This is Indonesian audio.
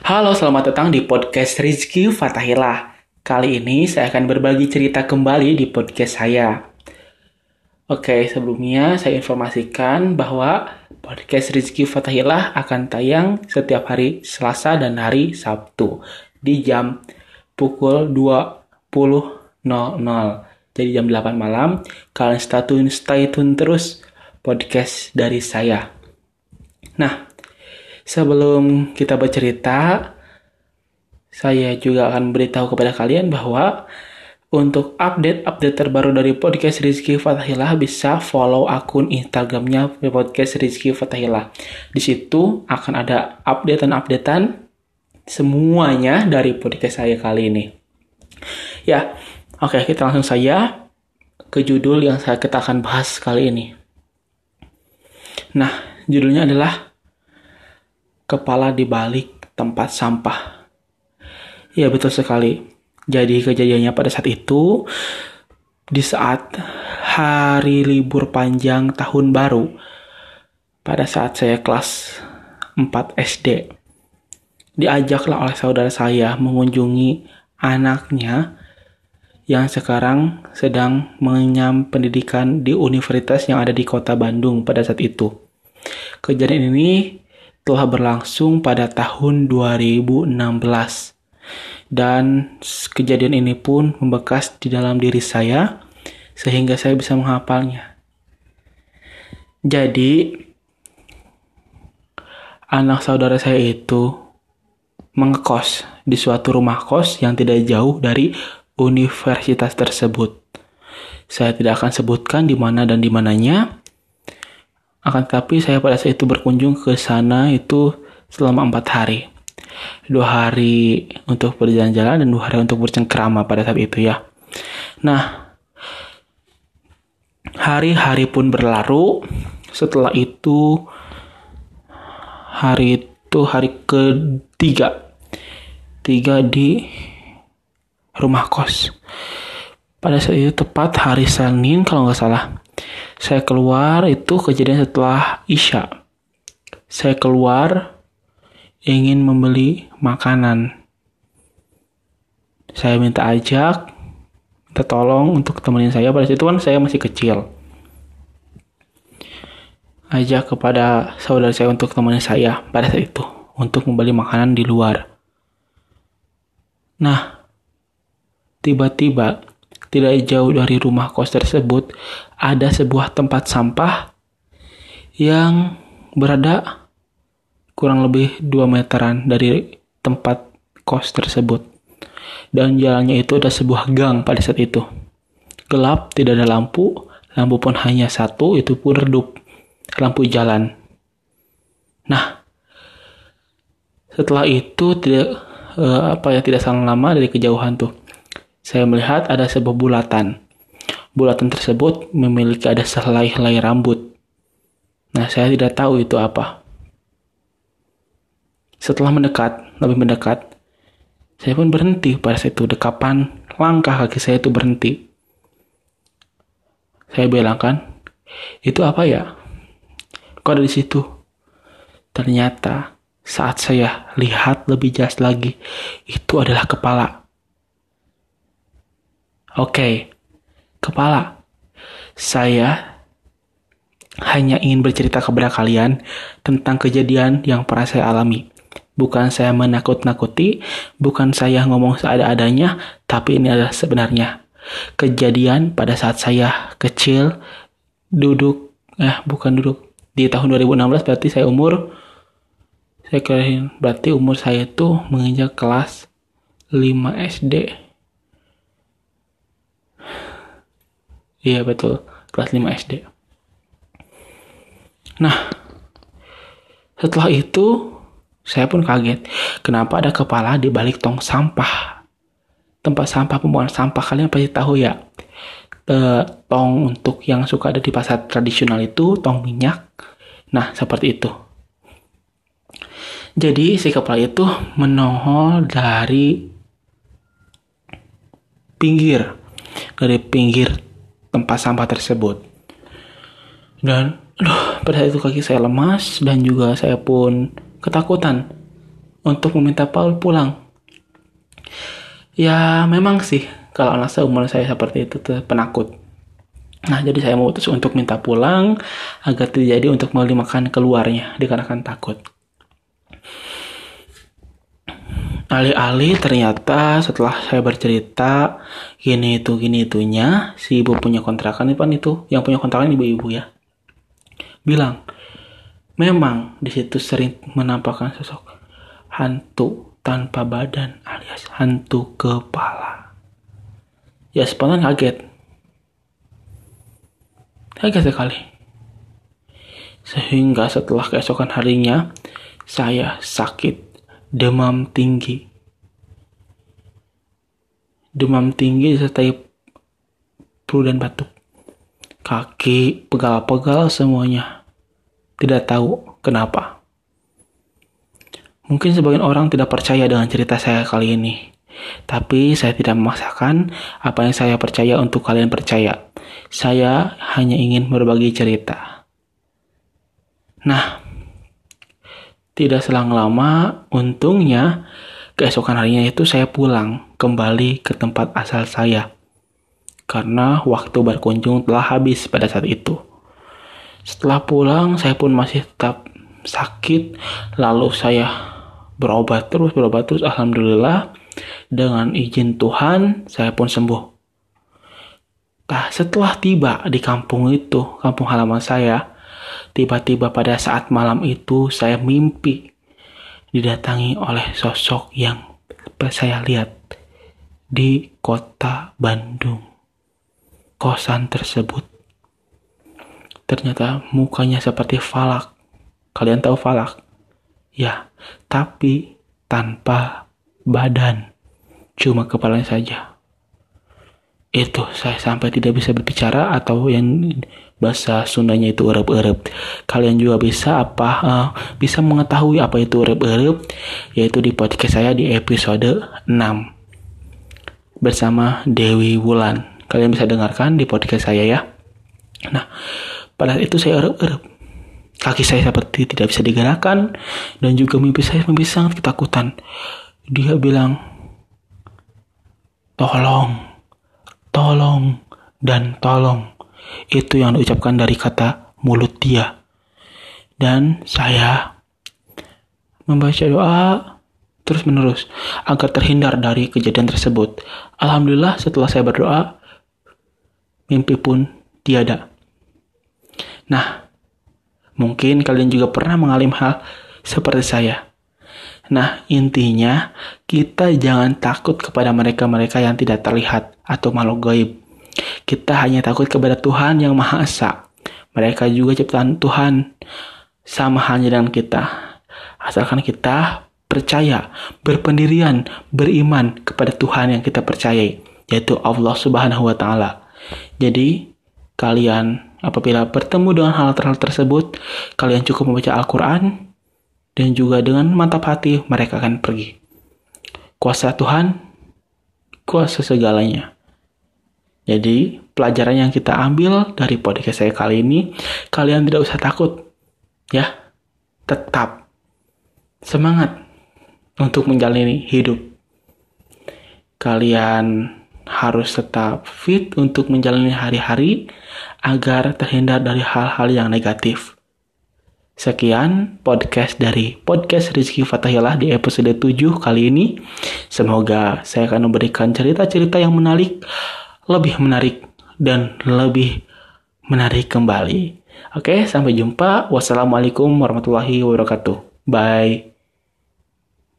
Halo, selamat datang di podcast Rizky Fatahillah. Kali ini saya akan berbagi cerita kembali di podcast saya. Oke, sebelumnya saya informasikan bahwa podcast Rizky Fatahillah akan tayang setiap hari Selasa dan hari Sabtu di jam pukul 20.00. Jadi jam 8 malam, kalian stay tune, stay tune terus podcast dari saya. Nah, Sebelum kita bercerita, saya juga akan beritahu kepada kalian bahwa untuk update-update terbaru dari podcast Rizky Fatahillah bisa follow akun Instagramnya podcast Rizky Fatahillah. Di situ akan ada updatean-updatean semuanya dari podcast saya kali ini. Ya, oke okay, kita langsung saja ke judul yang saya kita akan bahas kali ini. Nah, judulnya adalah kepala di balik tempat sampah. Ya betul sekali. Jadi kejadiannya pada saat itu di saat hari libur panjang tahun baru pada saat saya kelas 4 SD diajaklah oleh saudara saya mengunjungi anaknya yang sekarang sedang mengenyam pendidikan di universitas yang ada di kota Bandung pada saat itu. Kejadian ini telah berlangsung pada tahun 2016 dan kejadian ini pun membekas di dalam diri saya sehingga saya bisa menghafalnya. Jadi anak saudara saya itu mengekos di suatu rumah kos yang tidak jauh dari universitas tersebut. Saya tidak akan sebutkan di mana dan di mananya, akan tetapi saya pada saat itu berkunjung ke sana itu selama empat hari. Dua hari untuk berjalan-jalan dan dua hari untuk bercengkrama pada saat itu ya. Nah, hari-hari pun berlalu. Setelah itu, hari itu hari ketiga. Tiga di rumah kos. Pada saat itu tepat hari Senin kalau nggak salah. Saya keluar itu kejadian setelah Isya. Saya keluar ingin membeli makanan. Saya minta ajak, minta tolong untuk temenin saya. Pada situ kan saya masih kecil. Ajak kepada saudara saya untuk temenin saya pada saat itu. Untuk membeli makanan di luar. Nah, tiba-tiba tidak jauh dari rumah kos tersebut ada sebuah tempat sampah yang berada kurang lebih 2 meteran dari tempat kos tersebut. Dan jalannya itu ada sebuah gang pada saat itu. Gelap, tidak ada lampu, lampu pun hanya satu, itu pun redup, lampu jalan. Nah, setelah itu tidak uh, apa ya tidak sangat lama dari kejauhan tuh saya melihat ada sebuah bulatan. Bulatan tersebut memiliki ada sehelai-helai rambut. Nah, saya tidak tahu itu apa. Setelah mendekat, lebih mendekat, saya pun berhenti pada saat itu. Dekapan langkah kaki saya itu berhenti. Saya bilang kan, itu apa ya? Kok ada di situ? Ternyata saat saya lihat lebih jelas lagi, itu adalah kepala Oke, kepala. Saya hanya ingin bercerita kepada kalian tentang kejadian yang pernah saya alami. Bukan saya menakut-nakuti, bukan saya ngomong seada-adanya, tapi ini adalah sebenarnya kejadian pada saat saya kecil duduk, eh bukan duduk, di tahun 2016 berarti saya umur saya kira berarti umur saya itu menginjak kelas 5 SD Iya betul, kelas 5 SD. Nah, setelah itu saya pun kaget. Kenapa ada kepala di balik tong sampah? Tempat sampah pembuangan sampah kalian pasti tahu ya. E, tong untuk yang suka ada di pasar tradisional itu tong minyak. Nah, seperti itu. Jadi si kepala itu menongol dari pinggir dari pinggir tempat sampah tersebut. Dan aduh, pada saat itu kaki saya lemas dan juga saya pun ketakutan. untuk meminta Paul pulang. Ya memang sih kalau anak seumur saya seperti itu tuh penakut. Nah jadi saya memutus untuk minta pulang agar tidak jadi untuk membeli makan keluarnya dikarenakan takut. Alih-alih ternyata setelah saya bercerita gini itu gini itunya si ibu punya kontrakan itu itu. Yang punya kontrakan ibu-ibu ya. Bilang memang di situ sering menampakkan sosok hantu tanpa badan alias hantu kepala. Ya spontan kaget. Kaget sekali. Sehingga setelah keesokan harinya saya sakit demam tinggi. Demam tinggi disertai flu dan batuk. Kaki pegal-pegal semuanya. Tidak tahu kenapa. Mungkin sebagian orang tidak percaya dengan cerita saya kali ini. Tapi saya tidak memaksakan apa yang saya percaya untuk kalian percaya. Saya hanya ingin berbagi cerita. Nah, tidak selang lama, untungnya keesokan harinya itu saya pulang kembali ke tempat asal saya. Karena waktu berkunjung telah habis pada saat itu. Setelah pulang, saya pun masih tetap sakit. Lalu saya berobat terus, berobat terus. Alhamdulillah, dengan izin Tuhan, saya pun sembuh. Nah, setelah tiba di kampung itu, kampung halaman saya, Tiba-tiba pada saat malam itu saya mimpi didatangi oleh sosok yang saya lihat di kota Bandung. Kosan tersebut ternyata mukanya seperti falak. Kalian tahu falak? Ya, tapi tanpa badan. Cuma kepalanya saja. Itu saya sampai tidak bisa berbicara atau yang bahasa Sundanya itu erep-erep. Kalian juga bisa apa uh, bisa mengetahui apa itu erep-erep yaitu di podcast saya di episode 6 bersama Dewi Wulan. Kalian bisa dengarkan di podcast saya ya. Nah, pada itu saya erep-erep. Kaki saya seperti tidak bisa digerakkan dan juga mimpi saya mimpi sangat ketakutan. Dia bilang, "Tolong, tolong, dan tolong." Itu yang diucapkan dari kata mulut dia. Dan saya membaca doa terus menerus agar terhindar dari kejadian tersebut. Alhamdulillah setelah saya berdoa, mimpi pun tiada. Nah, mungkin kalian juga pernah mengalami hal seperti saya. Nah, intinya kita jangan takut kepada mereka-mereka yang tidak terlihat atau makhluk gaib. Kita hanya takut kepada Tuhan yang Maha Esa. Mereka juga ciptaan Tuhan, sama halnya dengan kita. Asalkan kita percaya, berpendirian, beriman kepada Tuhan yang kita percayai, yaitu Allah Subhanahu wa taala. Jadi, kalian apabila bertemu dengan hal-hal tersebut, kalian cukup membaca Al-Qur'an dan juga dengan mantap hati mereka akan pergi. Kuasa Tuhan, kuasa segalanya. Jadi, pelajaran yang kita ambil dari podcast saya kali ini, kalian tidak usah takut. Ya, tetap semangat untuk menjalani hidup. Kalian harus tetap fit untuk menjalani hari-hari agar terhindar dari hal-hal yang negatif. Sekian podcast dari podcast Rizky Fatahillah di episode 7 kali ini. Semoga saya akan memberikan cerita-cerita yang menarik lebih menarik dan lebih menarik kembali. Oke, sampai jumpa. Wassalamualaikum warahmatullahi wabarakatuh. Bye.